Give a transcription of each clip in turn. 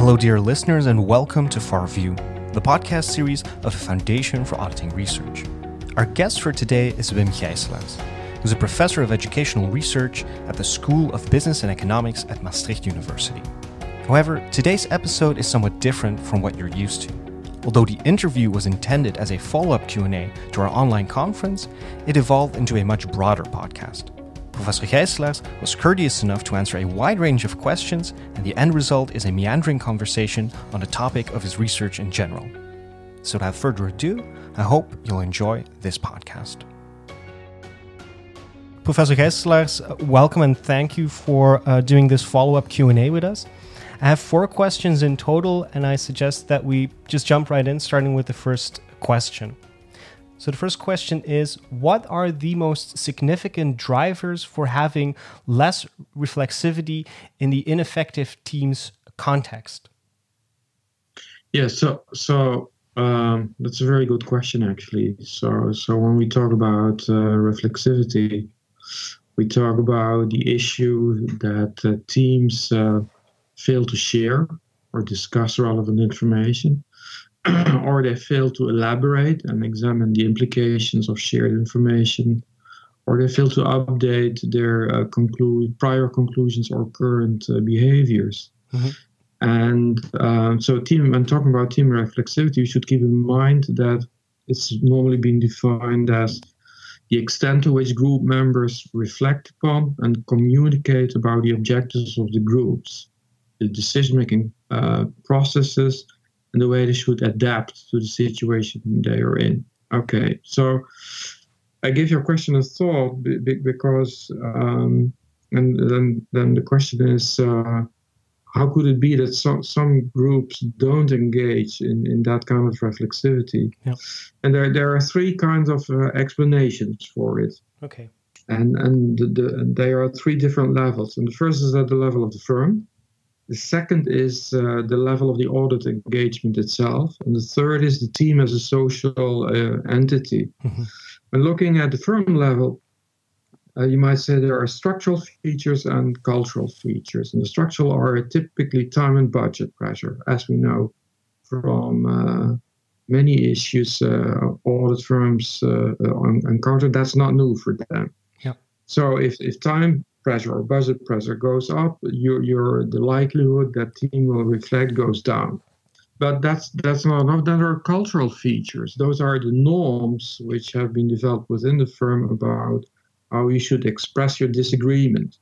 Hello, dear listeners, and welcome to FarView, the podcast series of the Foundation for Auditing Research. Our guest for today is Wim Gijselaers, who's a professor of educational research at the School of Business and Economics at Maastricht University. However, today's episode is somewhat different from what you're used to. Although the interview was intended as a follow-up Q&A to our online conference, it evolved into a much broader podcast. Professor Gijselaers was courteous enough to answer a wide range of questions, and the end result is a meandering conversation on the topic of his research in general. So without further ado, I hope you'll enjoy this podcast. Professor Gijselaers, welcome and thank you for uh, doing this follow-up Q&A with us. I have four questions in total, and I suggest that we just jump right in, starting with the first question. So the first question is what are the most significant drivers for having less reflexivity in the ineffective team's context? Yeah, so so um, that's a very good question actually. So so when we talk about uh, reflexivity, we talk about the issue that uh, teams uh, fail to share or discuss relevant information. or they fail to elaborate and examine the implications of shared information, or they fail to update their uh, prior conclusions or current uh, behaviors. Mm-hmm. And um, so, team, when talking about team reflexivity, you should keep in mind that it's normally been defined as the extent to which group members reflect upon and communicate about the objectives of the groups, the decision making uh, processes, and the way they should adapt to the situation they are in. Okay, so I give your question a thought because, um, and then then the question is, uh, how could it be that some some groups don't engage in, in that kind of reflexivity? Yep. And there there are three kinds of uh, explanations for it. Okay. And and the, the, there are three different levels. And the first is at the level of the firm. The second is uh, the level of the audit engagement itself. And the third is the team as a social uh, entity. Mm-hmm. When looking at the firm level, uh, you might say there are structural features and cultural features. And the structural are typically time and budget pressure, as we know from uh, many issues uh, audit firms uh, encounter. That's not new for them. Yep. So if, if time pressure or budget pressure goes up, your, your the likelihood that team will reflect goes down. But that's that's not enough. There are cultural features. Those are the norms which have been developed within the firm about how you should express your disagreement.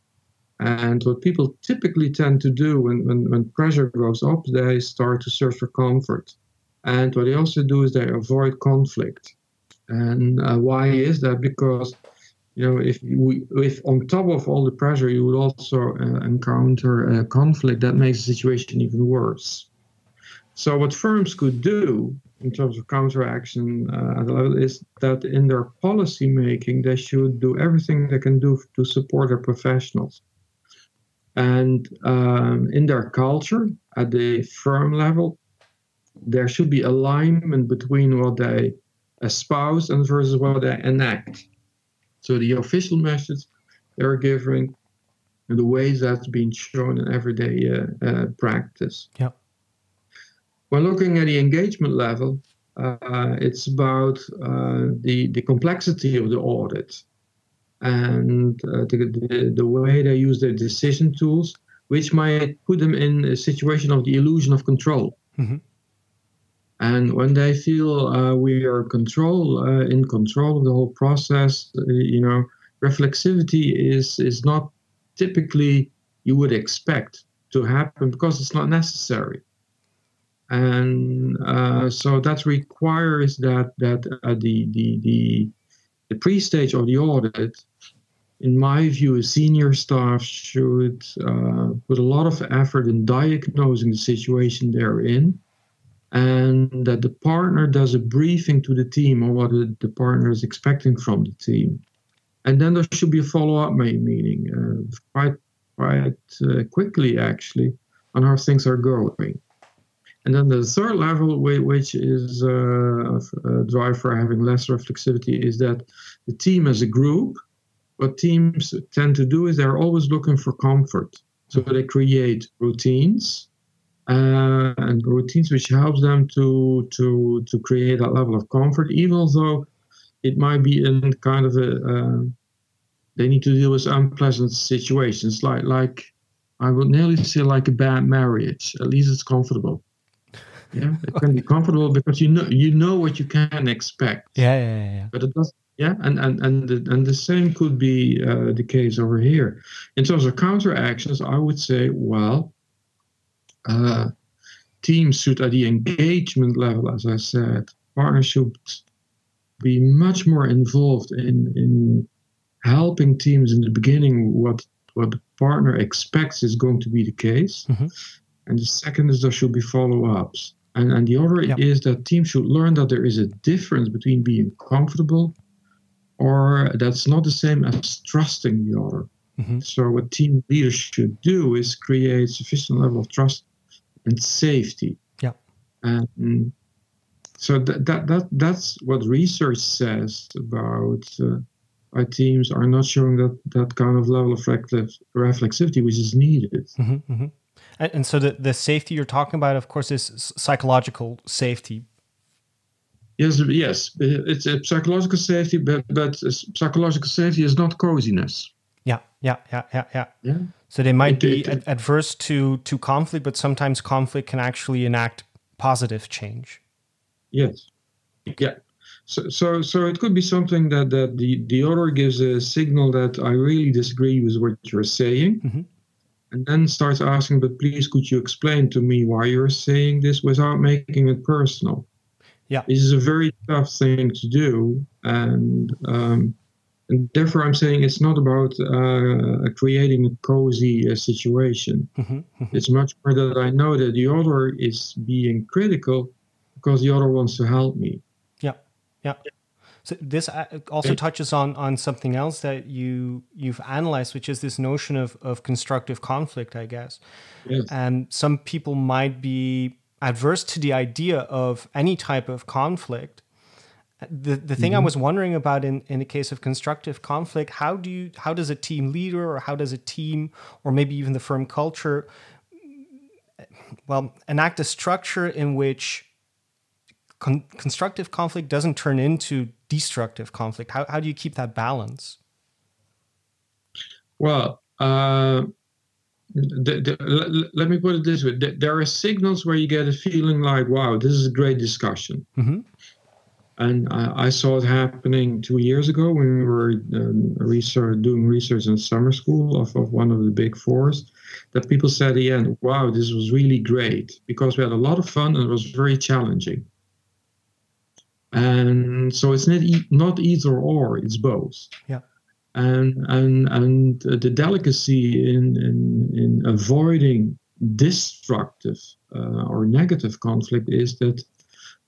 And what people typically tend to do when, when, when pressure goes up, they start to search for comfort. And what they also do is they avoid conflict. And uh, why is that? Because you know, if we, if on top of all the pressure, you would also uh, encounter a conflict, that makes the situation even worse. So, what firms could do in terms of counteraction uh, is that in their policy making, they should do everything they can do to support their professionals. And um, in their culture, at the firm level, there should be alignment between what they espouse and versus what they enact. So the official message they're giving and the ways that's been shown in everyday uh, uh, practice. Yep. When looking at the engagement level, uh, it's about uh, the, the complexity of the audit and uh, the, the, the, way they use their decision tools, which might put them in a situation of the illusion of control. Mm-hmm. And when they feel uh, we are control uh, in control of the whole process, uh, you know, reflexivity is is not typically you would expect to happen because it's not necessary. And uh, so that requires that that uh, the the the the pre-stage of the audit, in my view, senior staff should uh, put a lot of effort in diagnosing the situation they're in and that the partner does a briefing to the team on what the partner is expecting from the team. And then there should be a follow-up meeting uh, quite quite uh, quickly, actually, on how things are going. And then the third level, which is uh, a drive for having less reflexivity, is that the team as a group, what teams tend to do is they're always looking for comfort. So they create routines uh, and routines which helps them to to to create that level of comfort, even though it might be in kind of a uh, they need to deal with unpleasant situations, like like I would nearly say like a bad marriage. At least it's comfortable. Yeah, it can be comfortable because you know you know what you can expect. Yeah, yeah, yeah. But it does. Yeah, and and and the, and the same could be uh, the case over here. In terms of counteractions, I would say, well, uh, teams should at the engagement level, as I said, partners should be much more involved in in helping teams in the beginning what what the partner expects is going to be the case. Mm-hmm. And the second is there should be follow-ups. And and the other yep. is that teams should learn that there is a difference between being comfortable or that's not the same as trusting the other. Mm-hmm. So what team leaders should do is create sufficient level of trust and safety. Yeah. And so that, that, that that's what research says about uh, our teams are not showing that, that kind of level of reflexivity which is needed. Mm-hmm, mm-hmm. And, and so the, the safety you're talking about, of course, is psychological safety. Yes, yes, it's a psychological safety, but but psychological safety is not coziness. Yeah, yeah, yeah, yeah, yeah. yeah. So they might be it, adverse to to conflict, but sometimes conflict can actually enact positive change. Yes. Yeah. So, so, so it could be something that, that the, the other gives a signal that I really disagree with what you're saying, mm-hmm. and then starts asking, but please, could you explain to me why you're saying this without making it personal? Yeah, this is a very tough thing to do, and um, and therefore I'm saying it's not about uh, creating a cozy uh, situation. Mm-hmm, mm-hmm. It's much more that I know that the other is being critical because the other wants to help me. Yeah, yeah. So this uh, also touches on on something else that you you've analyzed, which is this notion of of constructive conflict, I guess. Yes. And some people might be adverse to the idea of any type of conflict. The the thing mm-hmm. I was wondering about in, in the case of constructive conflict, how do you how does a team leader or how does a team or maybe even the firm culture well enact a structure in which con- constructive conflict doesn't turn into destructive conflict? How, how do you keep that balance? Well, uh, the, the, let me put it this way there are signals where you get a feeling like, wow, this is a great discussion. Mm-hmm. And I, I, saw it happening two years ago when we were um, research, doing research in summer school of, of one of the big fours. That people said at the end, wow, this was really great because we had a lot of fun and it was very challenging and so it's not not either or it's both yeah and and and the delicacy in in, in avoiding destructive uh, or negative conflict is that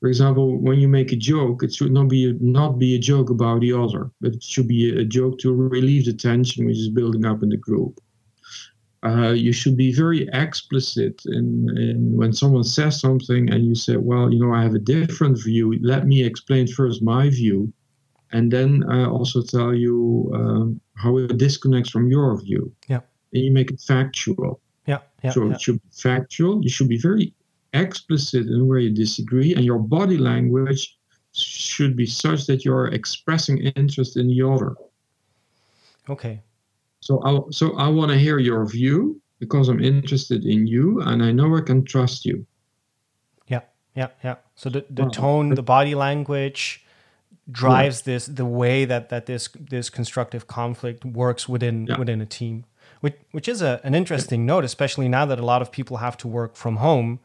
for example when you make a joke it should not be not be a joke about the other but it should be a joke to relieve the tension which is building up in the group uh, you should be very explicit in, in when someone says something and you say, well, you know, I have a different view. Let me explain first my view, and then I also tell you um, how it disconnects from your view. Yeah. And you make it factual. Yeah. yeah so yeah. it should be factual. You should be very explicit in where you disagree, and your body language should be such that you're expressing interest in the other. Okay. So I so I want to hear your view because I'm interested in you and I know I can trust you. Yeah, yeah, yeah. So the, the tone, the body language drives yeah. this the way that that this this constructive conflict works within yeah. within a team. Which which is a, an interesting yeah. note, especially now that a lot of people have to work from home.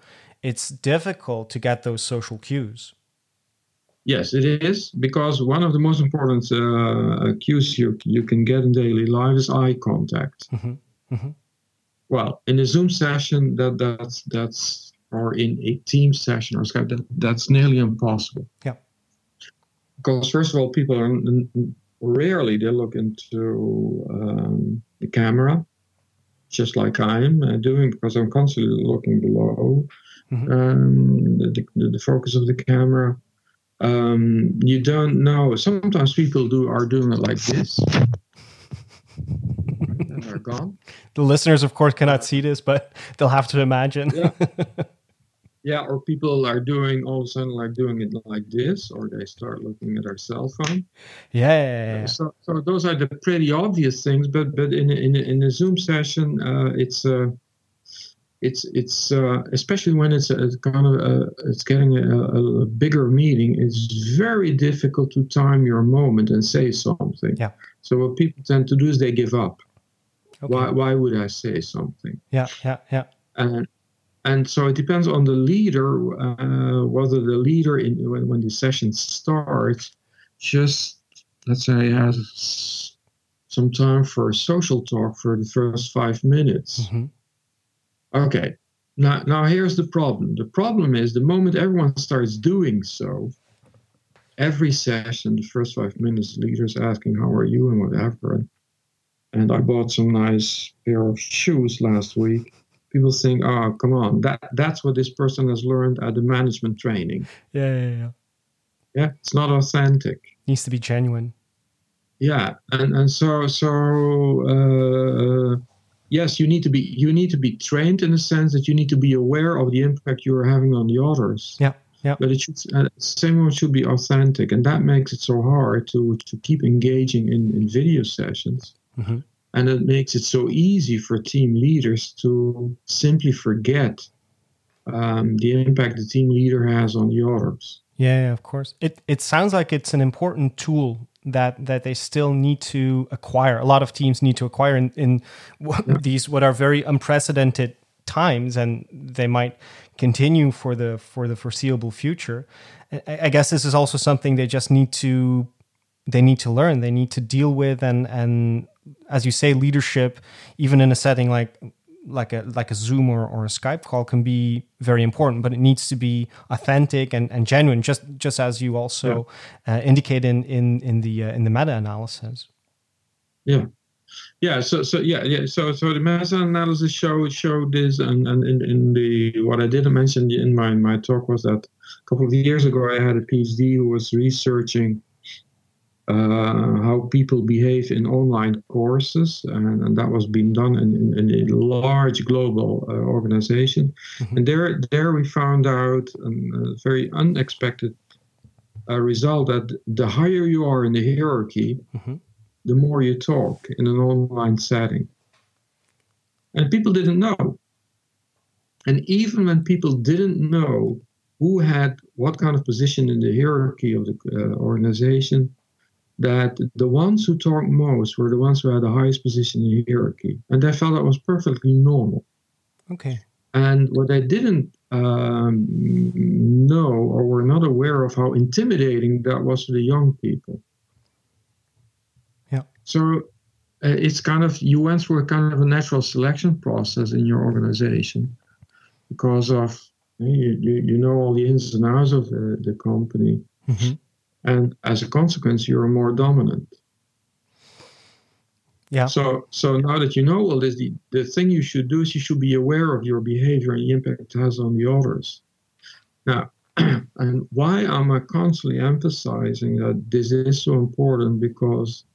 It's difficult to get those social cues. Yes, it is because one of the most important uh, cues you you can get in daily life is eye contact. Mm-hmm. Mm-hmm. Well, in a Zoom session, that that's that's or in a team session or Skype, that, that's nearly impossible. Yeah. Because first of all, people are rarely they look into um, the camera, just like I'm uh, doing because I'm constantly looking below mm-hmm. um, the, the, the focus of the camera um, you don't know. Sometimes people do are doing it like this. and are gone. the listeners, of course, cannot see this, but they'll have to imagine. Yeah. yeah, or people are doing all of a sudden like doing it like this, or they start looking at their cell phone. Yeah. yeah, yeah. So, so those are the pretty obvious things, but but in a, in a, in a Zoom session, uh, it's uh, it's it's uh, especially when it's a, kind of a, it's getting a, a, bigger meeting. It's very difficult to time your moment and say something. Yeah. So what people tend to do is they give up. Okay. Why why would I say something? Yeah, yeah, yeah. And and so it depends on the leader uh, whether the leader in when, when the session starts just let's say has some time for social talk for the first five minutes. Mm-hmm Okay. Now, now here's the problem. The problem is the moment everyone starts doing so, every session, the first five minutes, leaders asking, "How are you?" and whatever. And, and I bought some nice pair of shoes last week. People think, "Oh, come on, that that's what this person has learned at the management training." Yeah, yeah, yeah. Yeah, it's not authentic. Needs to be genuine. Yeah, and and so so. Uh, yes, you need to be you need to be trained in the sense that you need to be aware of the impact you are having on the others. Yeah. Yeah. But it should uh, same should be authentic, and that makes it so hard to to keep engaging in, in video sessions. Mm-hmm. And it makes it so easy for team leaders to simply forget um, the impact the team leader has on the others. Yeah, of course. It it sounds like it's an important tool that that they still need to acquire. A lot of teams need to acquire in, in yeah. these what are very unprecedented times, and they might continue for the for the foreseeable future. I, I guess this is also something they just need to they need to learn. They need to deal with, and and as you say, leadership, even in a setting like like a like a Zoom or, or a Skype call can be very important, but it needs to be authentic and, and genuine, just just as you also yeah. uh, indicate in in in the uh, in the meta analysis. Yeah, yeah. So so yeah yeah. So so the meta analysis showed showed this, and and in, in the what I didn't mention in my my talk was that a couple of years ago I had a PhD who was researching uh, how people behave in online courses, and, and that was being done in, in, in a large global uh, organization. Mm-hmm. And there, there we found out a very unexpected uh, result that the higher you are in the hierarchy, mm-hmm. the more you talk in an online setting. And people didn't know. And even when people didn't know who had what kind of position in the hierarchy of the uh, organization, that the ones who talked most were the ones who had the highest position in the hierarchy. And they felt that was perfectly normal. Okay. And what they didn't um, know or were not aware of how intimidating that was to the young people. Yeah. So uh, it's kind of, you went through a kind of a natural selection process in your organization because of, you, you, you know all the ins and outs of the, the company. Mm-hmm and as a consequence you're more dominant. Yeah. So so now that you know all this the, the thing you should do is you should be aware of your behavior and the impact it has on the others. Now and why am i constantly emphasizing that this is so important? Because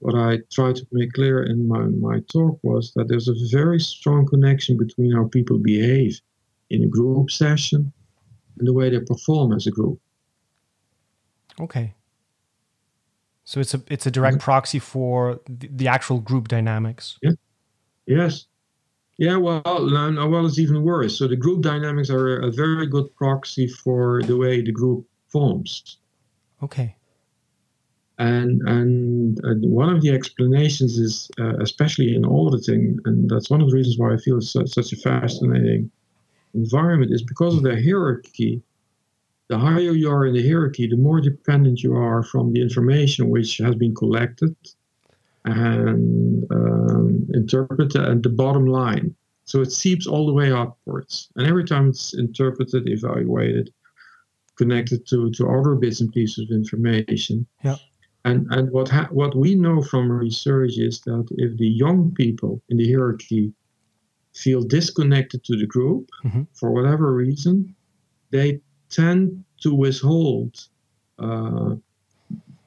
what i tried to make clear in my, my talk was that there's a very strong connection between how people behave in a group session and the way they perform as a group Okay. So it's a it's a direct mm-hmm. proxy for the, the, actual group dynamics. Yeah. Yes. Yeah. Well, no, well, it's even worse. So the group dynamics are a very good proxy for the way the group forms. Okay. And and, and one of the explanations is, uh, especially in auditing, and that's one of the reasons why I feel it's such, such a fascinating environment, is because of the hierarchy the higher you are in the hierarchy, the more dependent you are from the information which has been collected and um, interpreted at the bottom line. So it seeps all the way upwards. And every time it's interpreted, evaluated, connected to, to other bits and pieces of information. Yeah. And, and what, ha- what we know from research is that if the young people in the hierarchy feel disconnected to the group mm-hmm. for whatever reason, they tend to withhold uh,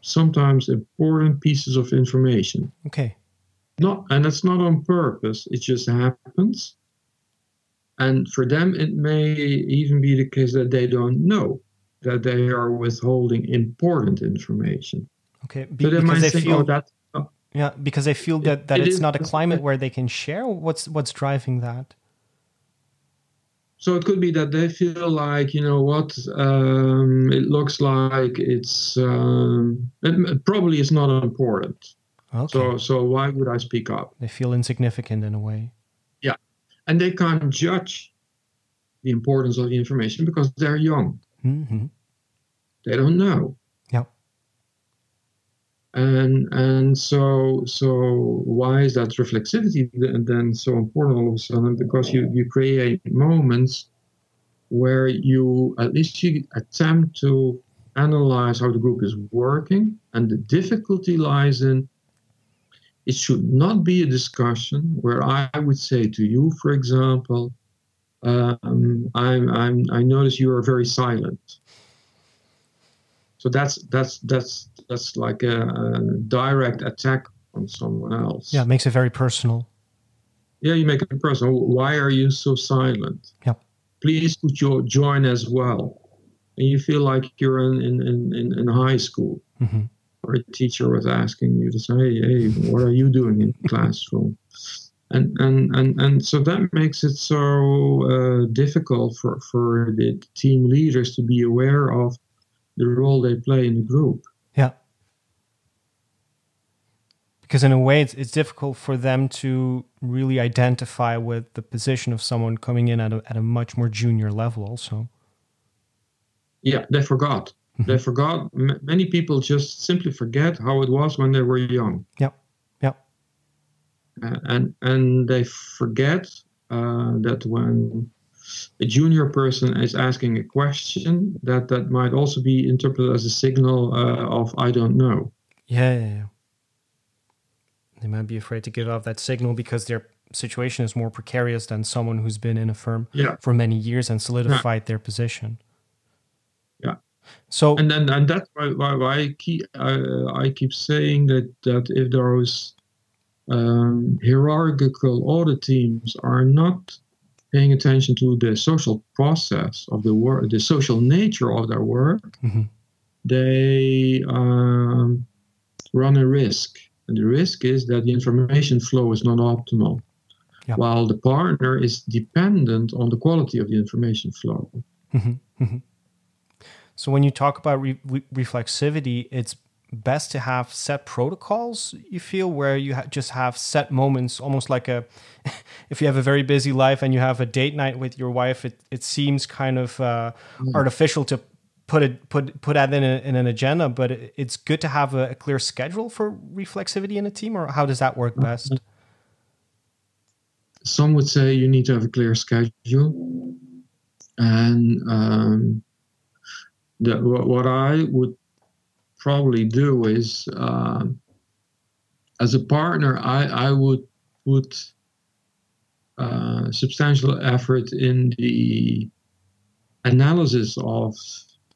sometimes important pieces of information. Okay. Not, and it's not on purpose. It just happens. And for them, it may even be the case that they don't know that they are withholding important information. Okay, Be- so because they think, feel oh, that. Oh, yeah, because they feel that, that it it's is, not a climate where they can share. What's what's driving that? So it could be that they feel like you know what um, it looks like it's um, it probably is not important. Okay. So so why would I speak up? They feel insignificant in a way. Yeah, and they can't judge the importance of the information because they're young. Mm-hmm. They don't know. And and so so why is that reflexivity then so important all of a sudden? Because you you create moments where you at least you attempt to analyze how the group is working, and the difficulty lies in it should not be a discussion where I would say to you, for example, um, I'm, I'm, I notice you are very silent. So that's that's that's that's like a, a, direct attack on someone else. Yeah, it makes it very personal. Yeah, you make it personal. Why are you so silent? Yeah. Please put your join as well. And you feel like you're in in, in, in high school. Mm-hmm. Or a teacher was asking you to say, hey, hey, what are you doing in the classroom? and and and, and so that makes it so uh, difficult for for the team leaders to be aware of the role they play in the group yeah because in a way it's, it's difficult for them to really identify with the position of someone coming in at a, at a much more junior level also. Yeah they forgot. Mm-hmm. they forgot. M- many people just simply forget how it was when they were young. Yeah uh, and and they forget uh, that when a junior person is asking a question, that that might also be interpreted as a signal uh, of I don't know. Yeah, yeah, yeah, They might be afraid to give off that signal because their situation is more precarious than someone who's been in a firm yeah. for many years and solidified yeah. their position. Yeah. So and then and that's why why, why I keep uh, I keep saying that that if there is um, hierarchical audit teams are not paying attention to the social process of the work, the social nature of their work, mm-hmm. they um, run a risk. And the risk is that the information flow is not optimal, yeah. while the partner is dependent on the quality of the information flow. Mm-hmm. Mm-hmm. So when you talk about re- re- reflexivity, it's best to have set protocols you feel where you ha- just have set moments almost like a if you have a very busy life and you have a date night with your wife it, it seems kind of uh, mm. artificial to put it put put that in, a, in an agenda but it, it's good to have a, a, clear schedule for reflexivity in a team or how does that work best? Some would say you need to have a clear schedule. And um, the, what, what i would probably do is uh, as a partner, I, I would put uh, substantial effort in the analysis of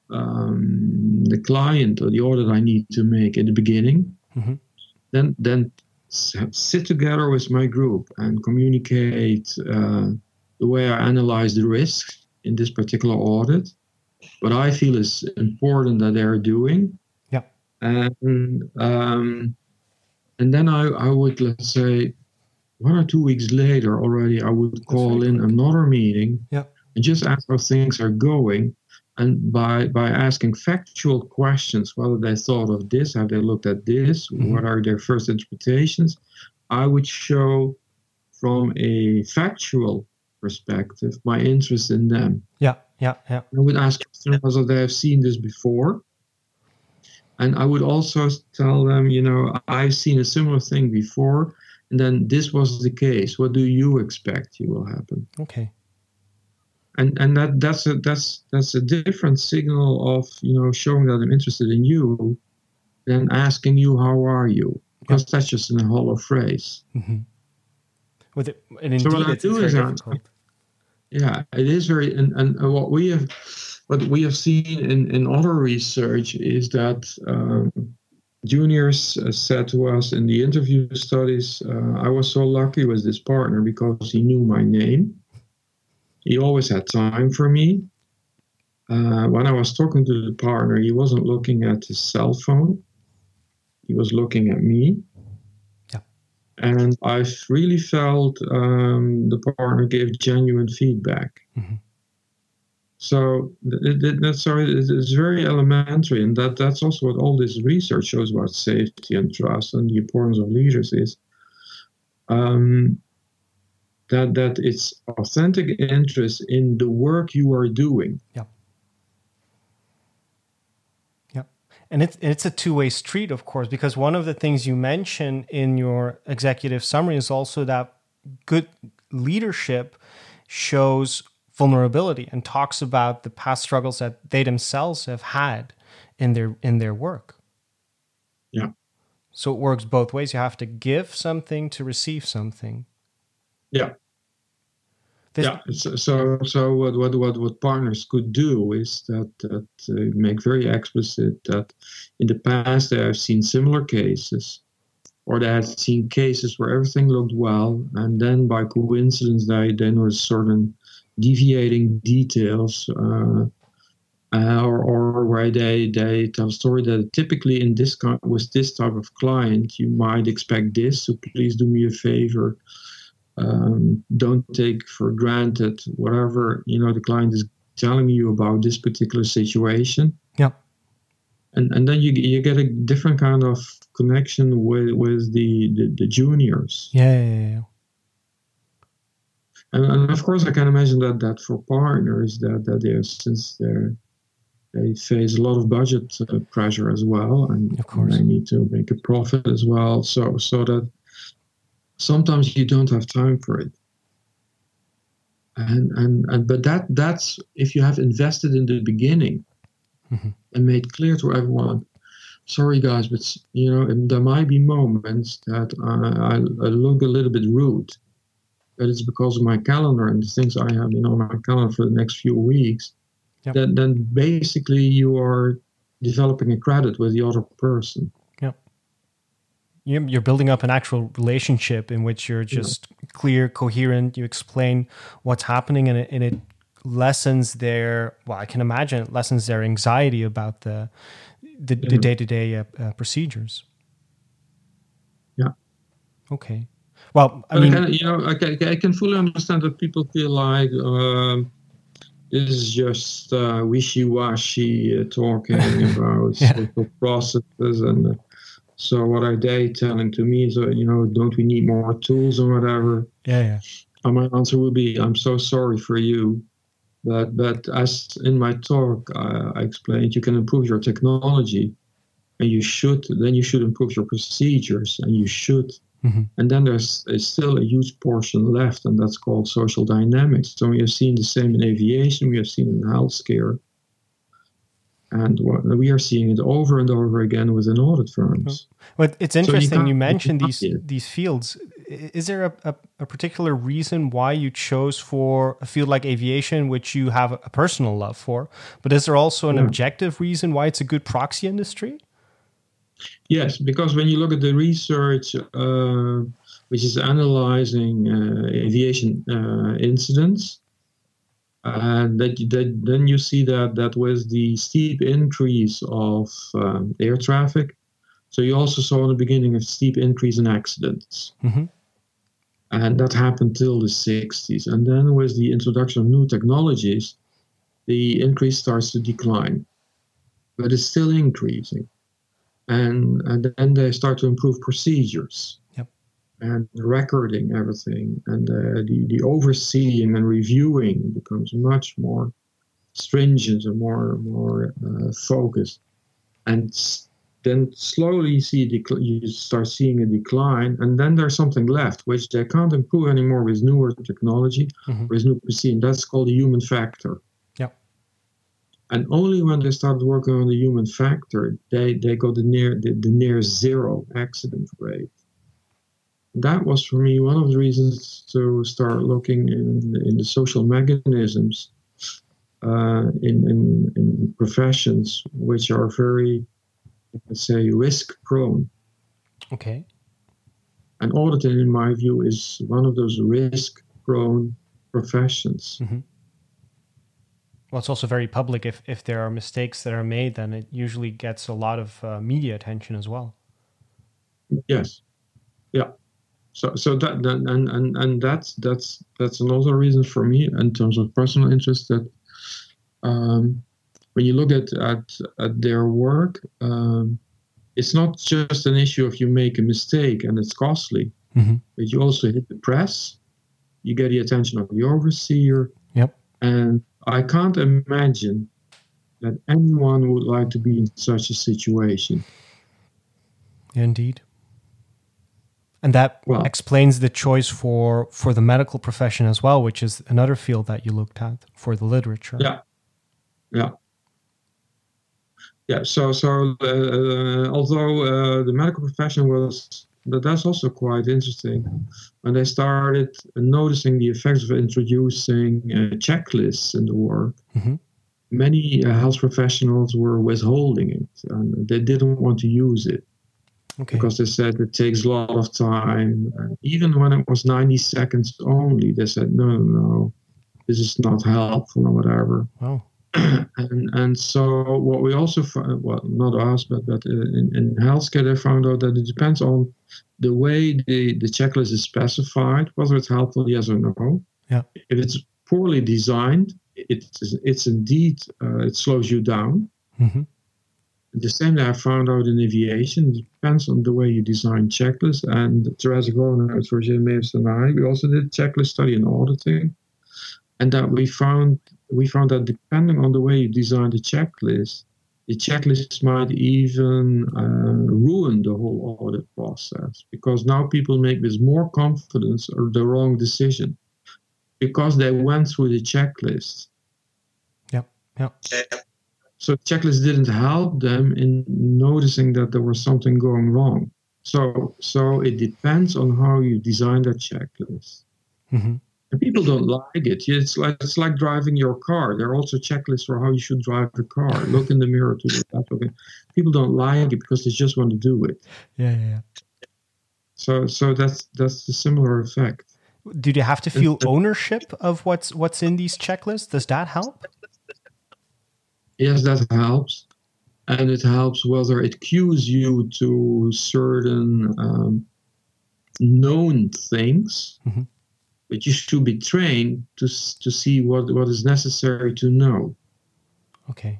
um, the client or the audit I need to make at the beginning. Mm-hmm. Then, then sit together with my group and communicate uh, the way I analyze the risks in this particular audit, what I feel is important that they're doing, Yeah. and um, and then I, I would let's say one or two weeks later already I would call in another meeting yeah. and just ask how things are going and by by asking factual questions whether they thought of this have they looked at this mm-hmm. what are their first interpretations I would show from a factual perspective my interest in them yeah yeah yeah I would ask them whether they have seen this before and I would also tell them, you know, I've seen a similar thing before, and then this was the case. What do you expect you will happen? Okay. And and that that's a that's that's a different signal of you know showing that I'm interested in you, than asking you how are you because that's just a hollow phrase. Mm-hmm. With it, and indeed, so what I do is difficult. yeah, it is very and, and what we have what we have seen in, in other research is that um, juniors uh, said to us in the interview studies, uh, I was so lucky with this partner because he knew my name. He always had time for me. Uh, when I was talking to the partner, he wasn't looking at his cell phone, he was looking at me. Yeah. And I really felt um, the partner gave genuine feedback. Mm-hmm. So that's so it's very elementary, and that that's also what all this research shows about safety and trust and the importance of leaders is um, that that it's authentic interest in the work you are doing. Yeah. Yeah, and it's it's a two way street, of course, because one of the things you mention in your executive summary is also that good leadership shows vulnerability and talks about the past struggles that they themselves have had in their in their work. Yeah. So it works both ways. You have to give something to receive something. Yeah. This yeah. So, so, what, what what what partners could do is that that uh, make very explicit that in the past they have seen similar cases, or they had seen cases where everything looked well, and then by coincidence they then noticed certain deviating details uh, uh, or, or where they, they tell a story that typically in this kind with this type of client you might expect this so please do me a favor um, don't take for granted whatever you know the client is telling you about this particular situation yeah and and then you you get a different kind of connection with with the the, the juniors yeah, yeah, yeah. And, and, of course, I can imagine that that for partners that that they since they they face a lot of budget uh, pressure as well, and, and they need to make a profit as well. So so that sometimes you don't have time for it. And and and but that that's if you have invested in the beginning mm-hmm. and made clear to everyone sorry guys, but you know there might be moments that I, I, look a little bit rude, but it's because of my calendar and the things I have, you know, on my calendar for the next few weeks, yep. then, then basically you are developing a credit with the other person. You're building up an actual relationship in which you're just yeah. clear, coherent. You explain what's happening, and it, and it lessens their. Well, I can imagine it lessens their anxiety about the the day to day procedures. Yeah. Okay. Well, I mean, I can, you know, I can, I can fully understand that people feel like uh, this is just uh, wishy-washy uh, talking about yeah. processes and. So what are they telling to me? So you know, don't we need more tools or whatever? Yeah, yeah. And my answer would be, I'm so sorry for you, but but as in my talk I, I explained, you can improve your technology, and you should. Then you should improve your procedures, and you should Mm-hmm. And then there's, there's, still a huge portion left, and that's called social dynamics. So we have seen the same in aviation, we have seen in healthcare, and we are seeing it over and over again within audit firms. But it's interesting so you, you, mentioned these these fields. Is there a, a, a, particular reason why you chose for a field like aviation, which you have a personal love for? But is there also an yeah. objective reason why it's a good proxy industry? Yes, because when you look at the research, uh, which is analyzing uh, aviation uh, incidents, and that, that, then you see that that with the steep increase of um, air traffic, so you also saw in the beginning a steep increase in accidents. Mm-hmm. And that happened till the 60s. And then with the introduction of new technologies, the increase starts to decline. But it's still increasing and, and then they start to improve procedures. And recording everything and uh, the, the overseeing and reviewing becomes much more stringent and more more uh, focused and then slowly you see dec- you start seeing a decline and then there's something left which they can't improve anymore with newer technology mm-hmm. with new procedure that's called the human factor and only when they started working on the human factor, they, they got the near the, the near zero accident rate. That was for me one of the reasons to start looking in in the social mechanisms uh, in, in in professions which are very let's say, risk prone. Okay. And auditing, in my view, is one of those risk prone professions. Mm-hmm. Well, it's also very public. If, if there are mistakes that are made, then it usually gets a lot of uh, media attention as well. Yes. Yeah. So, so that, that and, and and that's that's that's another reason for me in terms of personal interest that um, when you look at at, at their work, um, it's not just an issue of you make a mistake and it's costly, mm-hmm. but you also hit the press, you get the attention of the overseer. Yep. And I can't imagine that anyone would like to be in such a situation. Indeed. And that well, explains the choice for for the medical profession as well, which is another field that you looked at for the literature. Yeah, yeah, yeah. So so uh, uh although uh, the medical profession was that's also quite interesting. When they started noticing the effects of introducing uh, checklists in the work, mm-hmm. many uh, health professionals were withholding it and they didn't want to use it. Okay. Because they said it takes a lot of time. And even when it was 90 seconds only, they said, no, no, no, this is not helpful or whatever. Wow. and and so what we also found, well, not us, but but in, in healthcare, they found out that it depends on the way the, the checklist is specified, whether it's helpful, yes or no. Yeah. If it's poorly designed, it's it's indeed uh, it slows you down. Mm-hmm. The same that I found out in aviation. It depends on the way you design checklists. And Theresa Grohnert, Roger Maves, and I, we also did a checklist study in auditing, and that we found we found that depending on the way you design the checklist, the checklist might even uh, ruin the whole audit process because now people make with more confidence or the wrong decision because they went through the checklist. Yep. Yep. So checklist didn't help them in noticing that there was something going wrong. So so it depends on how you design that checklist. Mm-hmm. And people don't like it. It's like it's like driving your car. There are also checklists for how you should drive the car. Look in the mirror to the left. Okay. People don't like it because they just want to do it. Yeah, yeah, yeah. So so that's that's the similar effect. Do you have to feel ownership of what's what's in these checklists? Does that help? Yes, that helps. And it helps whether it cues you to certain um, known things. Mm-hmm but you should be trained to to see what what is necessary to know. Okay.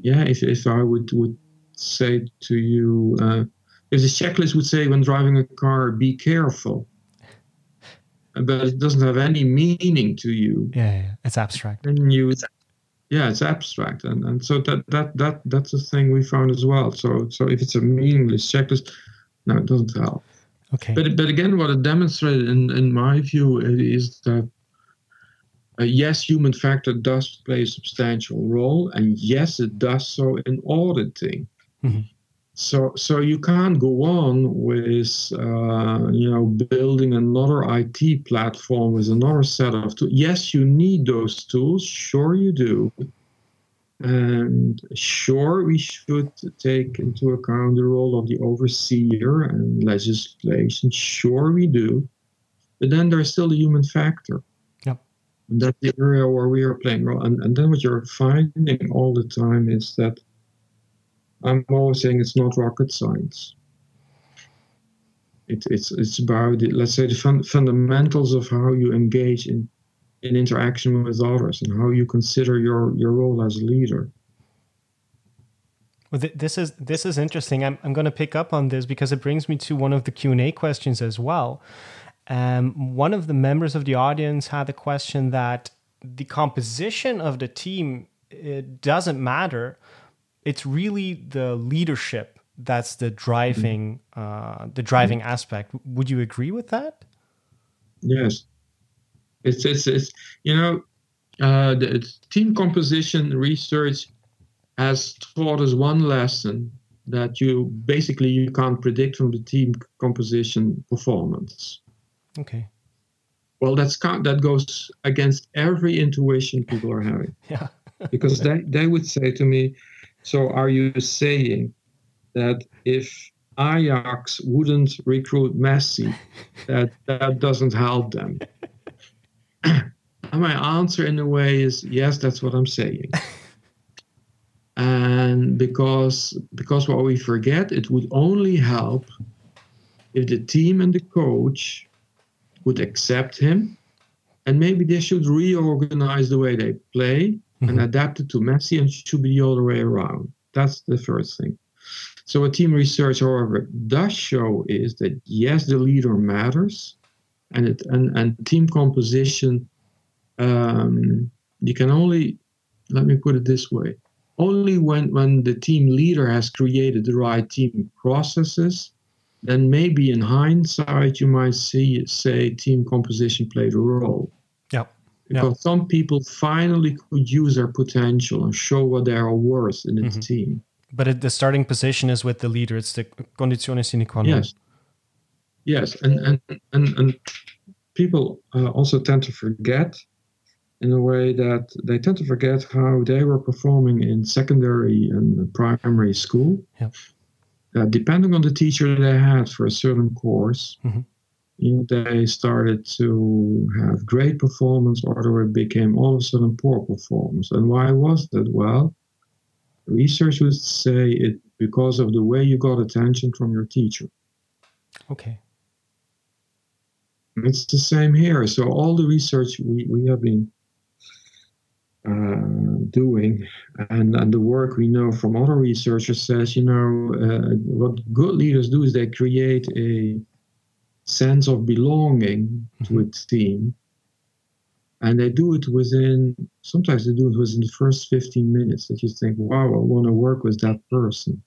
Yeah, if if I would would say to you, uh, if the checklist would say when driving a car, be careful, but it doesn't have any meaning to you. Yeah, yeah, yeah. it's abstract. Then you, yeah, it's abstract, and and so that that that that's a thing we found as well. So so if it's a meaningless checklist, no, it doesn't help. Okay. But but again, what it demonstrated, in in my view, is that uh, yes, human factor does play a substantial role, and yes, it does so in auditing. Mm-hmm. So so you can't go on with uh, you know building another IT platform with another set of tools. Yes, you need those tools. Sure, you do. And sure, we should take into account the role of the overseer and legislation. Sure, we do. But then there's still the human factor. Yep. And that's the area where we are playing role. And, and then what you're finding all the time is that I'm always saying it's not rocket science. It, it's it's about the, let's say the fun, fundamentals of how you engage in in interaction with others and how you consider your your role as a leader. Well, th- this is this is interesting. I'm I'm going to pick up on this because it brings me to one of the Q and A questions as well. Um, one of the members of the audience had the question that the composition of the team it doesn't matter. It's really the leadership that's the driving uh, the driving mm-hmm. aspect. Would you agree with that? Yes, it's it's, it's you know uh, the team composition research has taught us one lesson that you basically you can't predict from the team composition performance. Okay. Well, that's that goes against every intuition people are having. Yeah. because they, they would say to me, So are you saying that if Ajax wouldn't recruit Messi, that that doesn't help them? and my answer, in a way, is yes. That's what I'm saying. and because because what we forget, it would only help if the team and the coach would accept him, and maybe they should reorganize the way they play mm-hmm. and adapted to Messi, and should be the other way around. That's the first thing. So what team research, however, does show is that yes, the leader matters, and it and, and team composition. Um, you can only let me put it this way: only when when the team leader has created the right team processes, then maybe in hindsight you might see say team composition played a role. Yeah. Because yep. some people finally could use their potential and show what they are worth in the mm-hmm. team. But it, the starting position is with the leader. It's the condizione sine qua non. Yes. Yes, and and and, and people uh, also tend to forget, in a way that they tend to forget how they were performing in secondary and primary school. Yeah. Uh, depending on the teacher they had for a certain course, mm-hmm. They started to have great performance, or they became all of a sudden poor performance. And why was that? Well, research would say it because of the way you got attention from your teacher. Okay. It's the same here. So all the research we, we have been uh, doing and, and the work we know from other researchers says, you know, uh, what good leaders do is they create a sense of belonging mm-hmm. to a team and they do it within sometimes they do it within the first 15 minutes that you think wow i want to work with that person.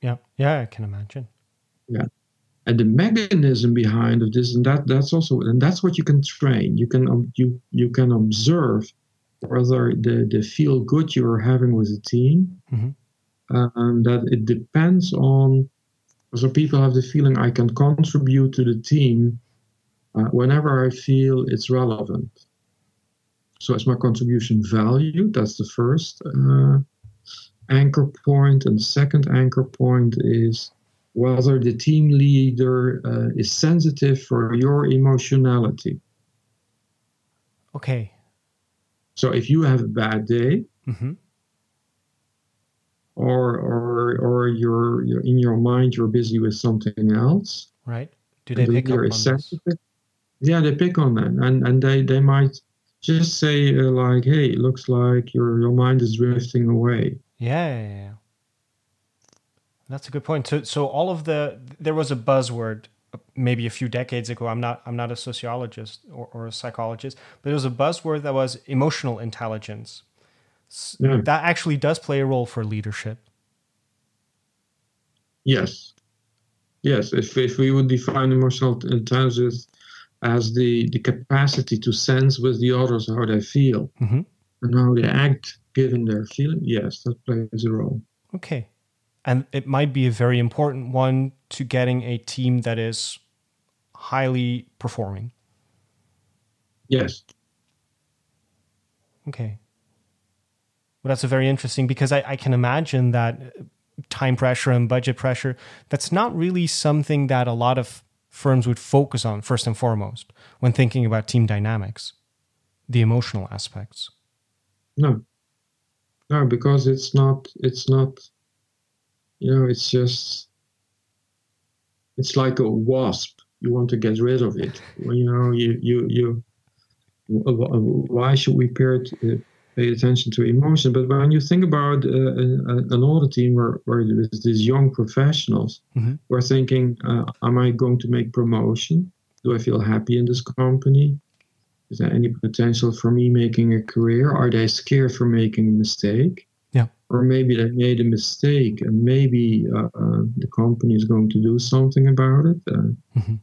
Yeah yeah i can imagine. Yeah. And the mechanism behind of this and that that's also and that's what you can train. You can um, you you can observe whether the the feel good you're having with a team mm-hmm. um, that it depends on so people have the feeling i can contribute to the team uh, whenever I feel it's relevant. So, is my contribution valued? That's the first uh, anchor point. And the second anchor point is whether the team leader uh, is sensitive for your emotionality. Okay. So, if you have a bad day, mm-hmm. Or or or you're, you're in your mind you're busy with something else, right? Do they pick up on sensitive, this? yeah they pick on that. And and they they might just say uh, like hey it looks like your your mind is drifting away. Yeah, yeah, yeah, that's a good point. So so all of the there was a buzzword uh, maybe a few decades ago. I'm not i'm not a sociologist or, or a psychologist but it was a buzzword that was emotional intelligence yeah. that actually does play a role for leadership yes yes if, if we would define emotional intelligence as the, the capacity to sense with the others how they feel mm-hmm. and how they act given their feeling, yes, that plays a role. Okay. And it might be a very important one to getting a team that is highly performing. Yes. Okay. Well, that's a very interesting because I, I can imagine that uh, time pressure and budget pressure, that's not really something that a lot of firms would focus on first and foremost when thinking about team dynamics, the emotional aspects? No, no, because it's not. It's not. You know, it's just. It's like a wasp. You want to get rid of it. you know, you you you. Why should we pair it? Uh, Uh, pay attention to emotion. But when you think about uh, an older team where, where these young professionals mm-hmm. who are thinking, uh, am I going to make promotion? Do I feel happy in this company? Is there any potential for me making a career? Are they scared for making a mistake? Yeah. Or maybe they made a mistake and maybe uh, uh the company is going to do something about it. Uh, mm-hmm.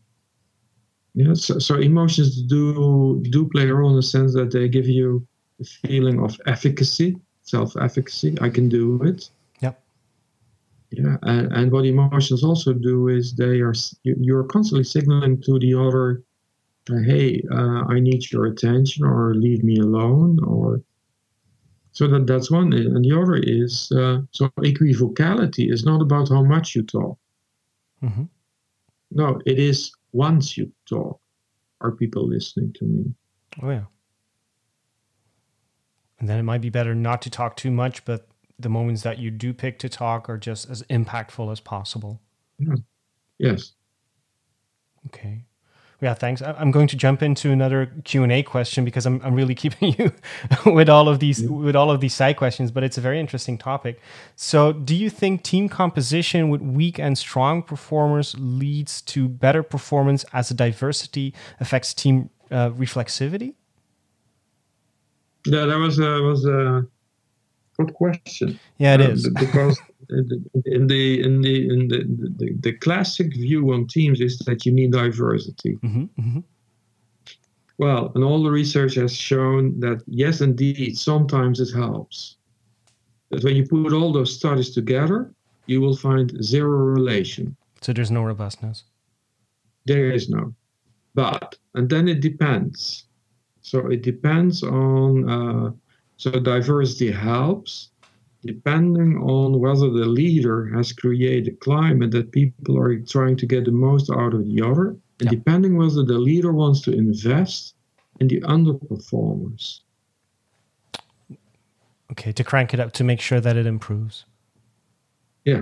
Yeah, so, so emotions do do play a role in the sense that they give you feeling of efficacy, self efficacy. I can do it. Yeah. Yeah, and, and what emotions also do is they are you're constantly signaling to the other, uh, hey, uh, I need your attention, or leave me alone, or So that that's one, and the other is uh, so equivocality is not about how much you talk. Mm-hmm. No, it is once you talk, are people listening to me? Oh yeah. And then it might be better not to talk too much, but the moments that you do pick to talk are just as impactful as possible. Yeah. Yes. Okay. Yeah, thanks. I'm going to jump into another Q and A question because I'm, I'm really keeping you with all of these with all of these side questions, but it's a very interesting topic. So, do you think team composition with weak and strong performers leads to better performance as a diversity affects team uh, reflexivity? Yeah, that was a was a good question. Yeah, it uh, is because in the in the in the, the, the classic view on teams is that you need diversity. Mm-hmm, mm-hmm. Well, and all the research has shown that yes, indeed, sometimes it helps. But when you put all those studies together, you will find zero relation. So there's no robustness. There is no. But and then it depends. So it depends on. Uh, so diversity helps, depending on whether the leader has created a climate that people are trying to get the most out of the other, and yeah. depending whether the leader wants to invest in the underperformers. Okay, to crank it up to make sure that it improves. Yeah.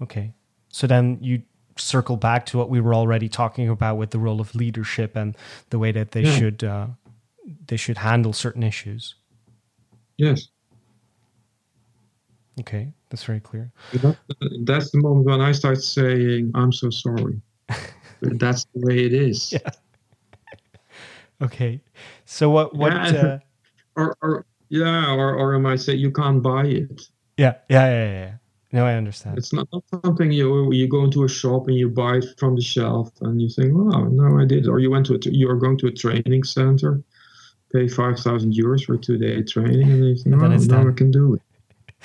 Okay. So then you circle back to what we were already talking about with the role of leadership and the way that they yeah. should uh, they should handle certain issues. Yes. Okay, that's very clear. That's the moment when I start saying, I'm so sorry. that's the way it is. Yeah. Okay. So what what yeah. Uh, or or yeah, or or am I say you can't buy it. Yeah, yeah, yeah, yeah. No, I understand. It's not, not something you you go into a shop and you buy it from the shelf and you think, oh no, I did. Or you went to a, you are going to a training center, pay five thousand euros for two day training, and think, and oh, now I can do it.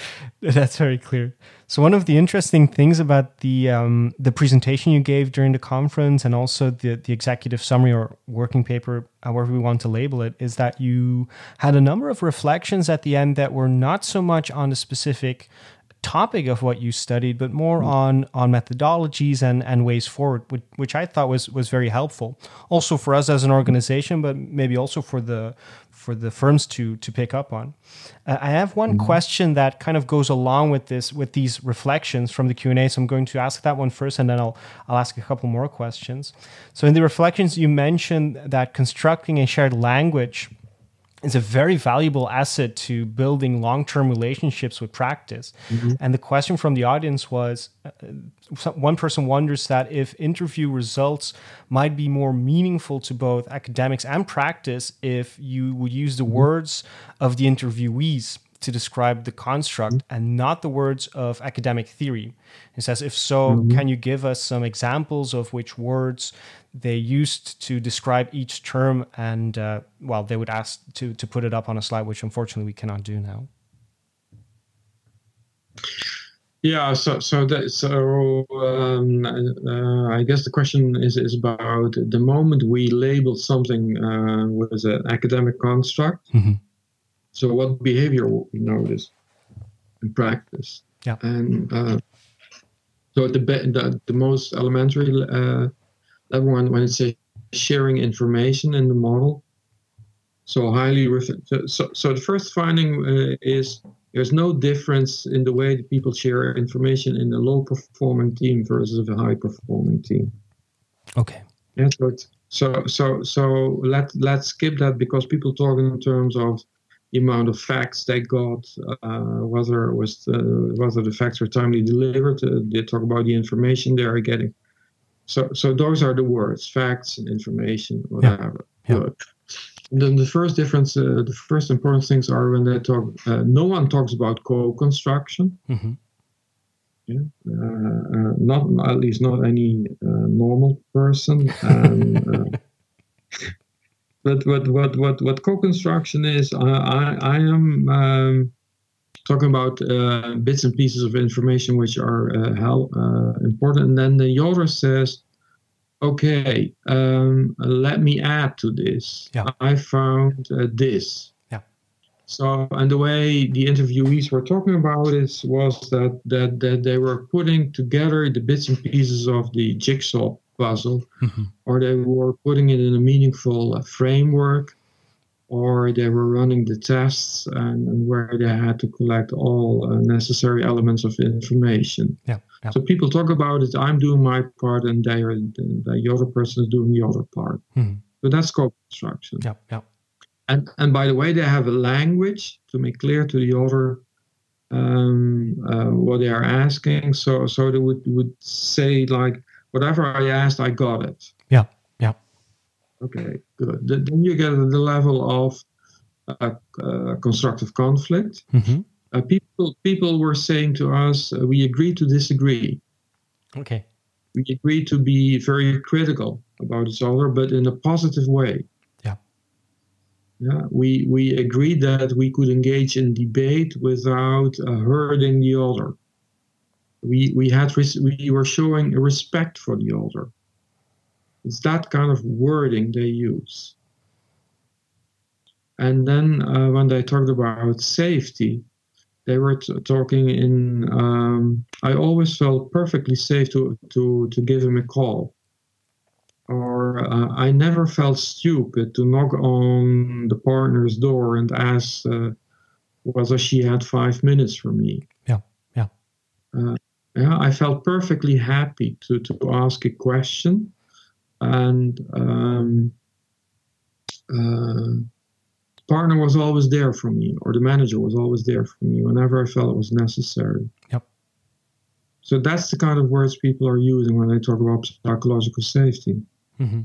That's very clear. So one of the interesting things about the um, the presentation you gave during the conference, and also the the executive summary or working paper, however we want to label it, is that you had a number of reflections at the end that were not so much on the specific topic of what you studied, but more mm. on on methodologies and and ways forward, which, which I thought was was very helpful. Also for us as an organization, but maybe also for the for the firms to to pick up on. Uh, I have one mm-hmm. question that kind of goes along with this with these reflections from the Q and A. So I'm going to ask that one first, and then I'll I'll ask a couple more questions. So in the reflections, you mentioned that constructing a shared language is a very valuable asset to building long-term relationships with practice. Mm-hmm. And the question from the audience was uh, one person wonders that if interview results might be more meaningful to both academics and practice if you would use the mm-hmm. words of the interviewees to describe the construct mm-hmm. and not the words of academic theory. He says, if so, mm-hmm. can you give us some examples of which words they used to describe each term? And uh, well, they would ask to, to put it up on a slide, which unfortunately we cannot do now. Yeah, so so that, so um, uh, I guess the question is is about the moment we label something uh, with an academic construct. Mm-hmm. So, what behavior will we notice in practice? Yeah. And uh, so, the, the, the most elementary uh, level when, when it's sharing information in the model. So, highly. so, so, the first finding uh, is there's no difference in the way that people share information in a low performing team versus a high performing team. Okay. Yeah, so, so so so let let's skip that because people talk in terms of amount of facts they got, uh, whether it was the, whether the facts were timely delivered. Uh, they talk about the information they are getting. So, so those are the words: facts and information, whatever. Yeah. yeah. Then the first difference, uh, the first important things are when they talk. Uh, no one talks about co-construction. Mm-hmm. Yeah, uh, uh, not at least not any normal person. And, but what what what what co-construction is, I I, I am um, talking about uh, bits and pieces of information which are uh, how uh, important, and then the author says, "Okay, um, let me add to this. Yeah. I found uh, this." Yeah. So, and the way the interviewees were talking about this was that, that, that they were putting together the bits and pieces of the jigsaw puzzle, mm-hmm. or they were putting it in a meaningful uh, framework, or they were running the tests and, and where they had to collect all uh, necessary elements of information. Yeah, yeah, So people talk about it. I'm doing my part, and they are the, the other person is doing the other part. Mm-hmm. So that's co-construction. Yeah, yeah. And and by the way, they have a language to make clear to the other um, uh, what they are asking. So so they would would say like whatever I asked, I got it. Yeah, yeah. Okay, good. Then you get the level of uh, uh, constructive conflict. Mm-hmm. Uh, people people were saying to us, uh, we agree to disagree. Okay. We agree to be very critical about each other, but in a positive way. Yeah, Yeah. we, we agreed that we could engage in debate without uh, hurting the other. We, we, had res- we were showing a respect for the other. It's that kind of wording they use. And then uh, when they talked about safety, they were t- talking in. Um, I always felt perfectly safe to, to, to give him a call or uh, I never felt stupid to knock on the partner's door and ask uh, whether she had five minutes for me. Yeah, yeah. Yeah, I felt perfectly happy to, to ask a question, and um, uh, partner was always there for me, or the manager was always there for me whenever I felt it was necessary. Yep. So that's the kind of words people are using when they talk about psychological safety. Mm-hmm.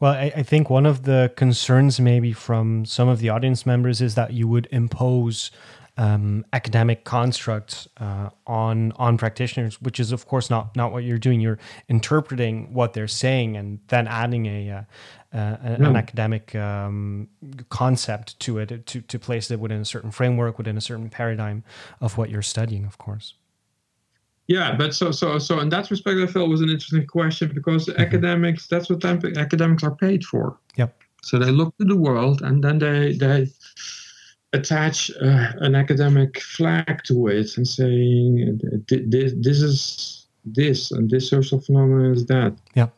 Well, I, I, think one of the concerns, maybe from some of the audience members, is that you would impose um, academic constructs uh, on on practitioners, which is, of course, not not what you're doing. You're interpreting what they're saying and then adding a, uh, uh, an academic um, concept to it to to place it within a certain framework, within a certain paradigm of what you're studying. Of course. Yeah, but so so so in that respect, I felt was an interesting question because mm-hmm. academics that's what academics are paid for. Yep. So they look to the world and then they they attach uh, an academic flag to it and saying this, this is this and this social phenomenon is that. Yeah.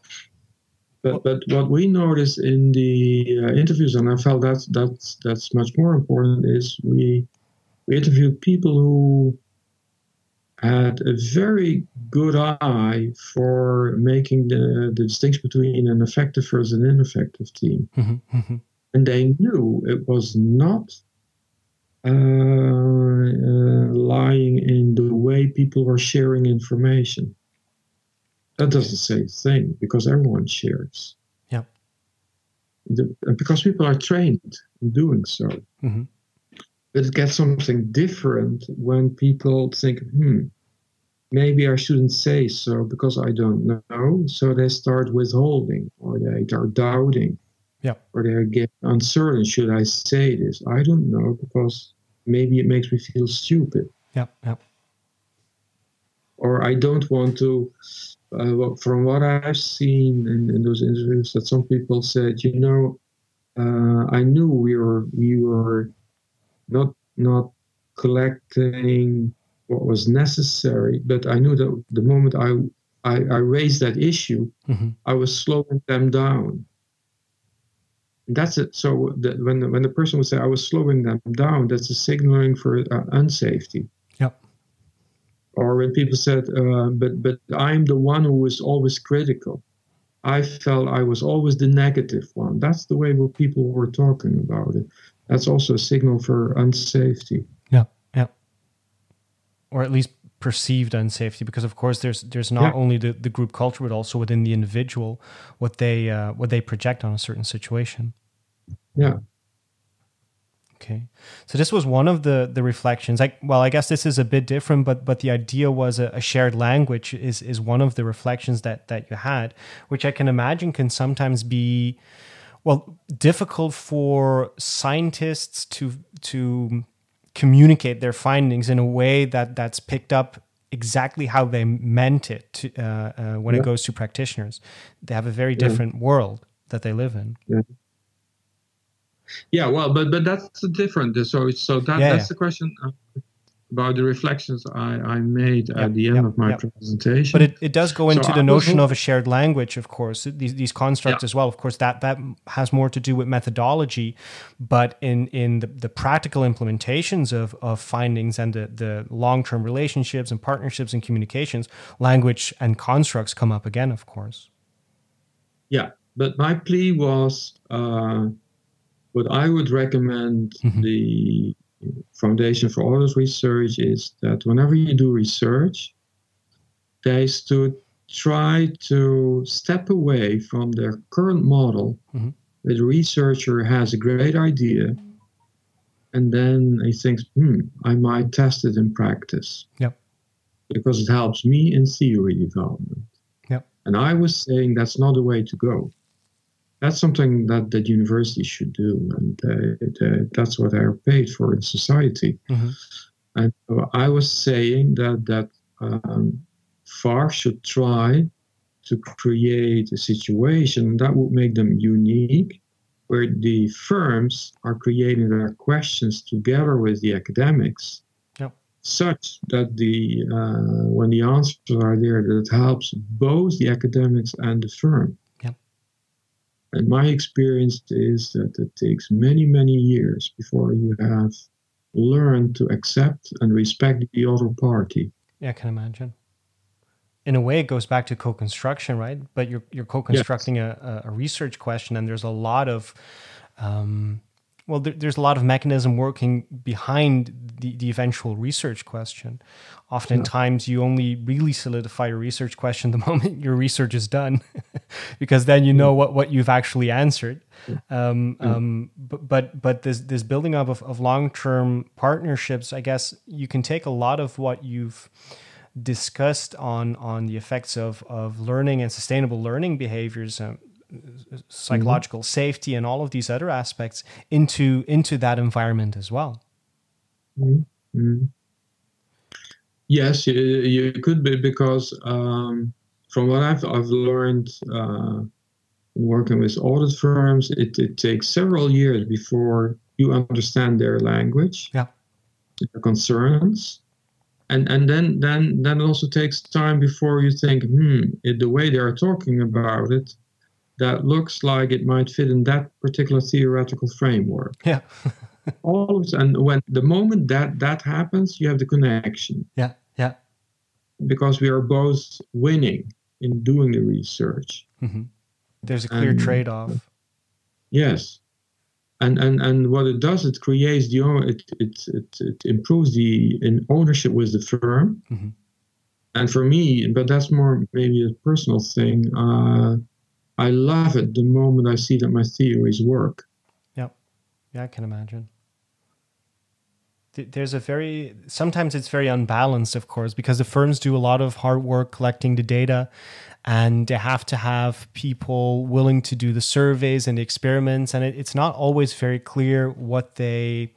But but what we noticed in the uh, interviews, and I felt that's that's that's much more important, is we we interviewed people who had a very good eye for making the, the distinction between an effective versus an ineffective team. Mm-hmm, mm-hmm. And they knew it was not lying in the way people are sharing information. That doesn't say a thing because everyone shares. Yeah. The, because people are trained in doing so. Mm-hmm. But it gets something different when people think, hmm, maybe I shouldn't say so because I don't know. So they start withholding or they are doubting. Yeah. Or they get uncertain. Should I say this? I don't know because maybe it makes me feel stupid. Yeah. Yeah. Or I don't want to. Uh, from what I've seen in, in those interviews, that some people said, you know, uh, I knew we were we were not not collecting what was necessary, but I knew that the moment I I, I raised that issue, mm-hmm. I was slowing them down. That's it. So the, when the, when the person would say I was slowing them down, that's a signaling for uh, unsafety. Yep. Or when people said, uh, "But but I'm the one who was always critical," I felt I was always the negative one. That's the way what people were talking about it. That's also a signal for unsafety Yeah, yeah. or at least perceived unsafety because of course there's there's not yeah. only the, the group culture but also within the individual what they uh, what they project on a certain situation. Yeah. Okay. So this was one of the the reflections. Like well i guess this is a bit different but but the idea was a, a shared language is is one of the reflections that that you had which i can imagine can sometimes be well difficult for scientists to to communicate their findings in a way that that's picked up exactly how they meant it to, uh, uh, when yeah. it goes to practitioners. They have a very different yeah. world that they live in. Yeah. yeah, well, but but that's different. So so that that's the question uh, about the reflections I, I made Yep, at the end yep, of my yep. presentation. But it, it does go into So the I notion of a shared language, of course, these, these constructs as well. Of course, that, that has more to do with methodology, but in, in the, the practical implementations of, of findings and the, the long term relationships and partnerships and communications, language and constructs come up again, of course. Yeah, but my plea was uh, what I would recommend Mhm. the Foundation for Audit Research is that whenever you do research, they is to try to step away from their current model. Mhm. The researcher has a great idea, and then he thinks, hmm, I might test it in practice. Yep. Because it helps me in theory development. Yep. And I was saying that's not the way to go. That's something that the university should do, and uh, that's what they're paid for in society. Mhm. And I was saying that that um, FAR should try to create a situation that would make them unique, where the firms are creating their questions together with the academics, Yep. such that the uh, when the answers are there, that it helps both the academics and the firm. And my experience is that it takes many, many years before you have learned to accept and respect the other party. Yeah, I can imagine. In a way, it goes back to co-construction, right? But you're you're co-constructing a, a, a research question, and there's a lot of, um, well, there, there's a lot of mechanism working behind the, the eventual research question. Oftentimes, you only really solidify your research question the moment your research is done, because then you know what, what you've actually answered. Um, um, but but but this this building up of, of long term partnerships, I guess you can take a lot of what you've discussed on on the effects of of learning and sustainable learning behaviors. Um, psychological safety and all of these other aspects into into that environment as well Mhm. Yes, you, you could be because um, from what I've, I've learned uh, in working with audit firms, it, it takes several years before you understand their language, Yeah. their concerns, and and then then then it also takes time before you think, hmm, it, the way they are talking about it, that looks like it might fit in that particular theoretical framework. Yeah. All of and when the moment that that happens you have the connection. Yeah yeah. Because we are both winning in doing the research. Hmm there's a clear And- trade-off. Yes. And and and what it does it creates the it it it, it improves the in ownership with the firm. Mhm. and for me but that's more maybe a personal thing uh i love it the moment i see that my theories work Yep. Yeah, I can imagine. There's a very sometimes it's very unbalanced, of course, because the firms do a lot of hard work collecting the data, and they have to have people willing to do the surveys and the experiments, and it, it's not always very clear what they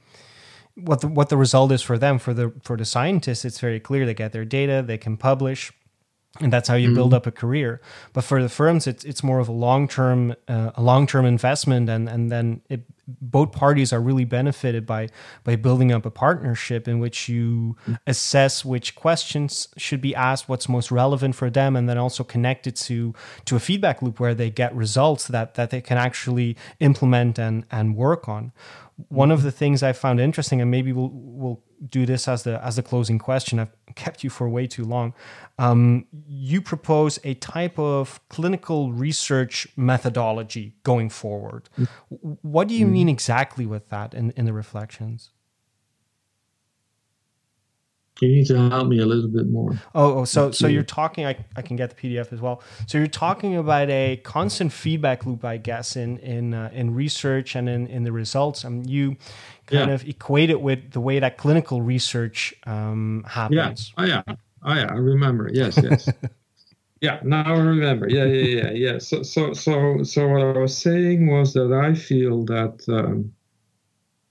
what the, what the result is for them. For the for the scientists, it's very clear. They get their data, they can publish, and that's how you build mm-hmm. up a career. But for the firms, it's it's more of a long term uh, a long term investment, and and then it, both parties are really benefited by by building up a partnership in which you mm. assess which questions should be asked, what's most relevant for them, and then also connect it to to a feedback loop where they get results that that they can actually implement and and work on. One of mm-hmm. the things I found interesting, and maybe we'll we'll do this as the as the closing question. I've kept you for way too long. Um, you propose a type of clinical research methodology going forward. What do you mean exactly with that in, in the reflections? you need to help me a little bit more Oh, oh so so you're talking. I, I can get the PDF as well. So you're talking about a constant feedback loop, I guess, in in uh, in research and in, in the results. Um, you kind Yeah. of equate it with the way that clinical research um, Yeah. happens. Oh yeah. Oh yeah. I remember. Yes. Yes. yeah. Now I remember. Yeah. Yeah. Yeah. Yeah. So so so so what I was saying was that I feel that um,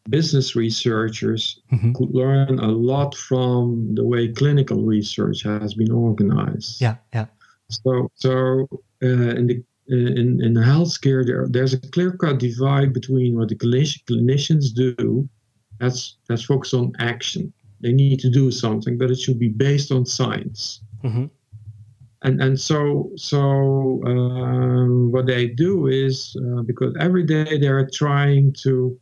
business researchers Mhm. could learn a lot from the way clinical research has been organized. Yeah, yeah, So so uh, in the in, in healthcare, there, there's a clear cut divide between what the clinicians do, that's, that's focused on action. They need to do something, but it should be based on science. Mm-hmm. And, and so so um, what they do is uh, because every day they are trying to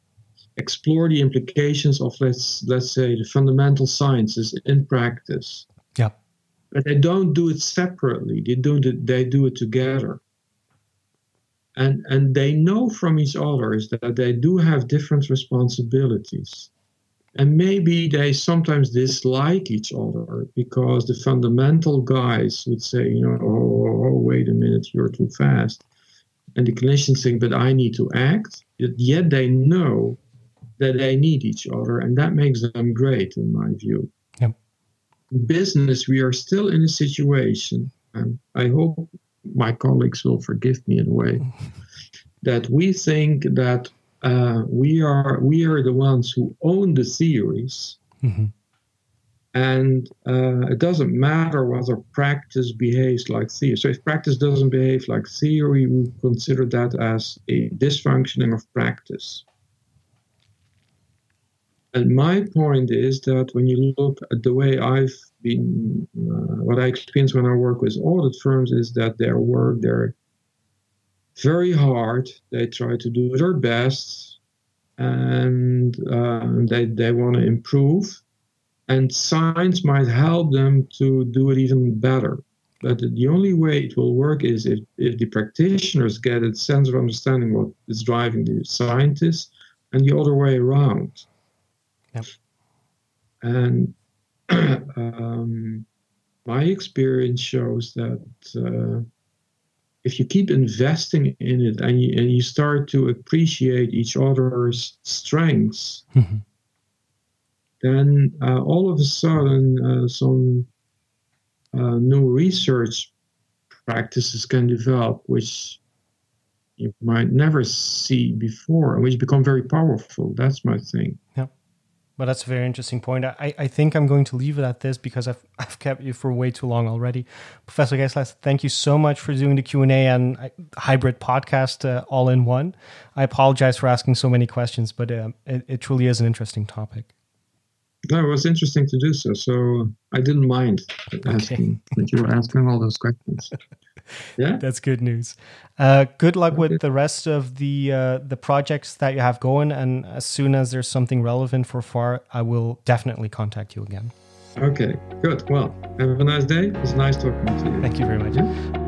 explore the implications of let's let's say the fundamental sciences in practice. Yeah. But they don't do it separately. They do it they do it together and and they know from each other is that they do have different responsibilities and maybe they sometimes dislike each other because the fundamental guys would say you know oh, oh, oh wait a minute you're too fast. And the clinicians think but i need to act. Yet they know that they need each other and that makes them great in my view. Yep. in business we are still in a situation and i hope my colleagues will forgive me in a way, that we think that uh, we are we are the ones who own the theories, mm-hmm. and uh, it doesn't matter whether practice behaves like theory. So if practice doesn't behave like theory, we consider that as a dysfunctioning of practice. And my point is that when you look at the way I've been, uh, what I experience when I work with audit firms is that their work, they're very hard. They try to do their best and uh, they, they want to improve. And science might help them to do it even better. But the only way it will work is if, if the practitioners get a sense of understanding what is driving the scientists and the other way around. Yep. And um, my experience shows that uh, if you keep investing in it and you, and you start to appreciate each other's strengths, mm-hmm. then uh, all of a sudden uh, some uh, new research practices can develop, which you might never see before, and which become very powerful. That's my thing. But that's a very interesting point. I, I think I'm going to leave it at this because I've, I've kept you for way too long already. Professor Gijselaers, thank you so much for doing the Q&A and uh, hybrid podcast uh, all in one. I apologize for asking so many questions, but uh, it, it truly is an interesting topic. No, it was interesting to do so. So I didn't mind asking okay. that you were asking all those questions. yeah, that's good news. Uh, good luck okay. with the rest of the uh, the projects that you have going, and as soon as there's something relevant for FAR, I will definitely contact you again. Okay, good. Well, have a nice day. It was nice talking to you. Thank you very much. Yeah?